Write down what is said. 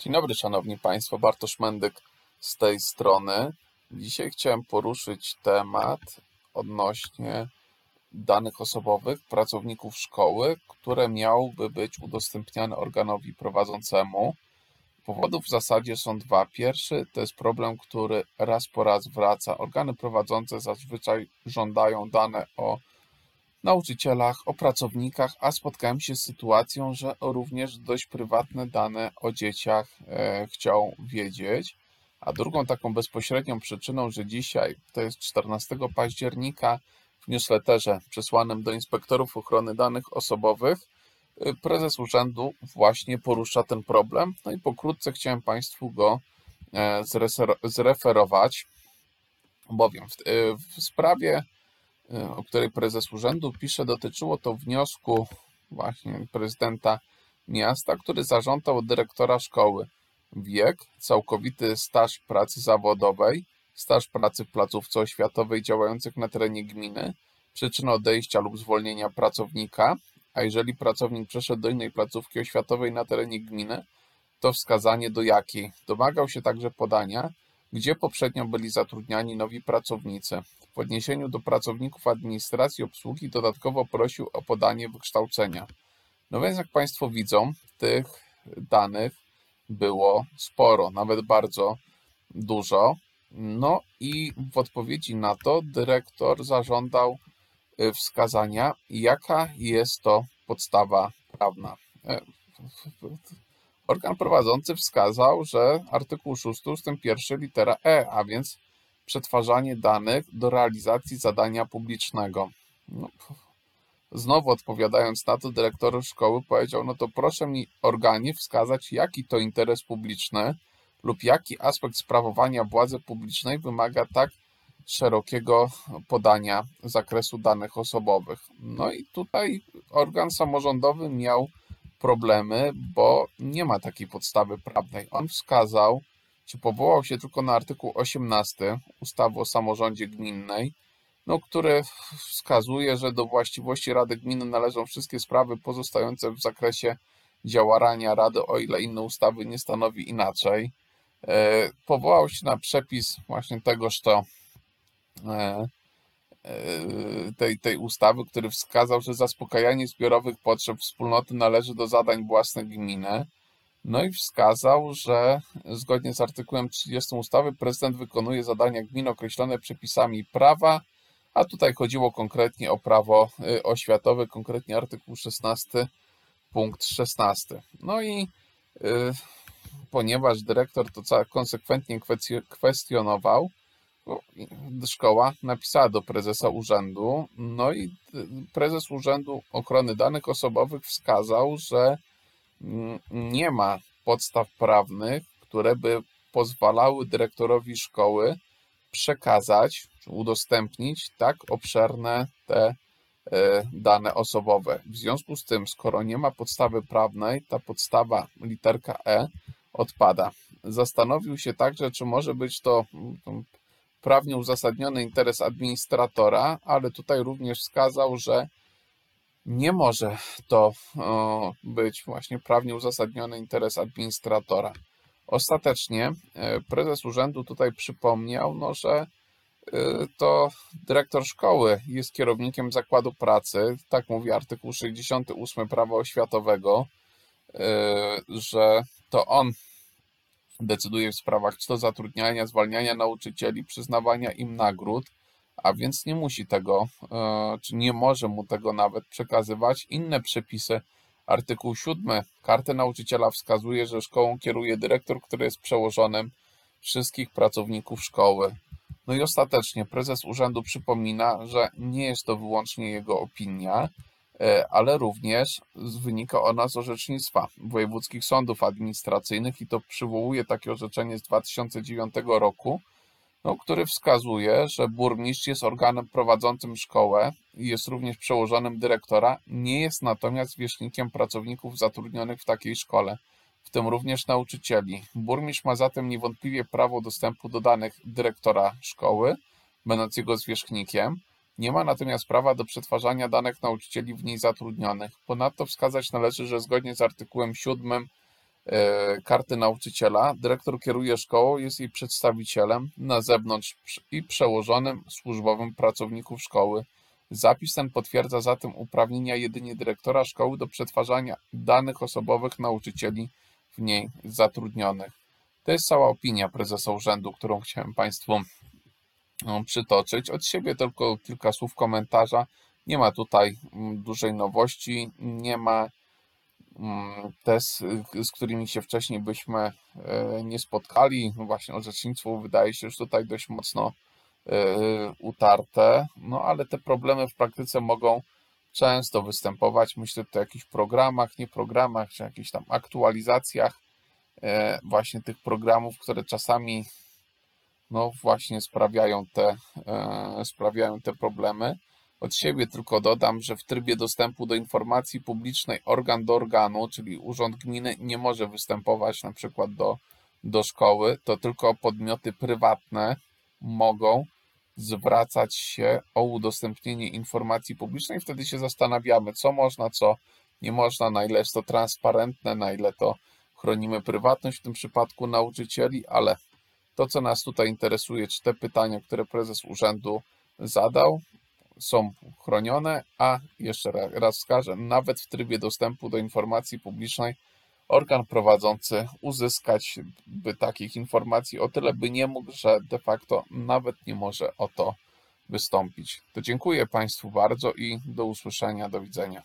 Dzień dobry, Szanowni Państwo. Bartosz Mendyk z tej strony. Dzisiaj chciałem poruszyć temat odnośnie danych osobowych pracowników szkoły, które miałyby być udostępniane organowi prowadzącemu. Powodów w zasadzie są dwa. Pierwszy to jest problem, który raz po raz wraca. Organy prowadzące zazwyczaj żądają dane o nauczycielach, o pracownikach, a spotkałem się z sytuacją, że również dość prywatne dane o dzieciach e, chciał wiedzieć. A drugą taką bezpośrednią przyczyną, że dzisiaj, to jest 14 października, w newsletterze przesłanym do inspektorów ochrony danych osobowych, e, prezes urzędu właśnie porusza ten problem. No i pokrótce chciałem Państwu go e, zreferować, bowiem w, w sprawie o której prezes urzędu pisze, dotyczyło to wniosku właśnie prezydenta miasta, który zażądał od dyrektora szkoły wiek, całkowity staż pracy zawodowej, staż pracy w placówce oświatowej działających na terenie gminy, przyczynę odejścia lub zwolnienia pracownika, a jeżeli pracownik przeszedł do innej placówki oświatowej na terenie gminy, to wskazanie do jakiej. Domagał się także podania, gdzie poprzednio byli zatrudniani nowi pracownicy. W odniesieniu do pracowników administracji obsługi dodatkowo prosił o podanie wykształcenia. No więc jak Państwo widzą, tych danych było sporo, nawet bardzo dużo. No i w odpowiedzi na to dyrektor zażądał y, wskazania, jaka jest to podstawa prawna. Organ prowadzący wskazał, że artykuł 6 ust. 1 litera e, a więc przetwarzanie danych do realizacji zadania publicznego. No, znowu odpowiadając na to, dyrektor szkoły powiedział, no to proszę mi organie wskazać, jaki to interes publiczny lub jaki aspekt sprawowania władzy publicznej wymaga tak szerokiego podania zakresu danych osobowych. No i tutaj organ samorządowy miał problemy, bo nie ma takiej podstawy prawnej. On wskazał, czy powołał się tylko na artykuł 18 ustawy o samorządzie gminnej, no, który wskazuje, że do właściwości Rady Gminy należą wszystkie sprawy pozostające w zakresie działania Rady, o ile inne ustawy nie stanowi inaczej. E, powołał się na przepis właśnie tegoż to e, tej, tej ustawy, który wskazał, że zaspokajanie zbiorowych potrzeb wspólnoty należy do zadań własnych gminy. No i wskazał, że zgodnie z artykułem 30 ustawy prezydent wykonuje zadania gminy określone przepisami prawa, a tutaj chodziło konkretnie o prawo y, oświatowe, konkretnie artykuł 16, punkt 16. No i y, ponieważ dyrektor to konsekwentnie kwestionował, szkoła napisała do prezesa urzędu, no i prezes Urzędu Ochrony Danych Osobowych wskazał, że nie ma podstaw prawnych, które by pozwalały dyrektorowi szkoły przekazać, czy udostępnić tak obszerne te e, dane osobowe. W związku z tym, skoro nie ma podstawy prawnej, ta podstawa literka E odpada. Zastanowił się także, czy może być to prawnie uzasadniony interes administratora, ale tutaj również wskazał, że nie może to być właśnie prawnie uzasadniony interes administratora. Ostatecznie e, prezes urzędu tutaj przypomniał, no, że e, to dyrektor szkoły jest kierownikiem zakładu pracy, tak mówi artykuł 68 prawa oświatowego, e, że to on decyduje w sprawach to zatrudniania, zwalniania nauczycieli, przyznawania im nagród, a więc nie musi tego, e, czy nie może mu tego nawet przekazywać. Inne przepisy, artykuł 7 karty nauczyciela wskazuje, że szkołą kieruje dyrektor, który jest przełożonym wszystkich pracowników szkoły. No i ostatecznie prezes urzędu przypomina, że nie jest to wyłącznie jego opinia, ale również wynika ona z orzecznictwa wojewódzkich sądów administracyjnych i to przywołuje takie orzeczenie z 2009 roku, no, który wskazuje, że burmistrz jest organem prowadzącym szkołę i jest również przełożonym dyrektora, nie jest natomiast wierzchnikiem pracowników zatrudnionych w takiej szkole, w tym również nauczycieli. Burmistrz ma zatem niewątpliwie prawo dostępu do danych dyrektora szkoły, będąc jego zwierzchnikiem, nie ma natomiast prawa do przetwarzania danych nauczycieli w niej zatrudnionych. Ponadto wskazać należy, że zgodnie z artykułem 7 e, karty nauczyciela. Dyrektor kieruje szkołą, jest jej przedstawicielem na zewnątrz i przełożonym służbowym pracowników szkoły. Zapis ten potwierdza zatem uprawnienia jedynie dyrektora szkoły do przetwarzania danych osobowych nauczycieli w niej zatrudnionych. To jest cała opinia prezesa urzędu, którą chciałem Państwu przytoczyć. Od siebie tylko kilka słów komentarza. Nie ma tutaj mm, dużej nowości, nie ma mm, te, z, którymi się wcześniej byśmy e, nie spotkali. No Właśnie orzecznictwo wydaje się już tutaj dość mocno e, utarte, no ale te problemy w praktyce mogą często występować. Myślę tutaj o jakichś programach, nie programach, czy jakichś tam aktualizacjach e, właśnie tych programów, które czasami no właśnie sprawiają te, e, sprawiają te problemy. Od siebie tylko dodam, że w trybie dostępu do informacji publicznej organ do organu, czyli urząd gminy, nie może występować na przykład do, do szkoły, to tylko podmioty prywatne mogą zwracać się o udostępnienie informacji publicznej. Wtedy się zastanawiamy, co można, co nie można, na ile jest to transparentne, na ile to chronimy prywatność w tym przypadku nauczycieli, ale to, co nas tutaj interesuje, czy te pytania, które prezes urzędu zadał, są chronione, a jeszcze ra- raz wskażę, nawet w trybie dostępu do informacji publicznej organ prowadzący uzyskać by takich informacji o tyle by nie mógł, że de facto nawet nie może o to wystąpić. To dziękuję Państwu bardzo i do usłyszenia, do widzenia.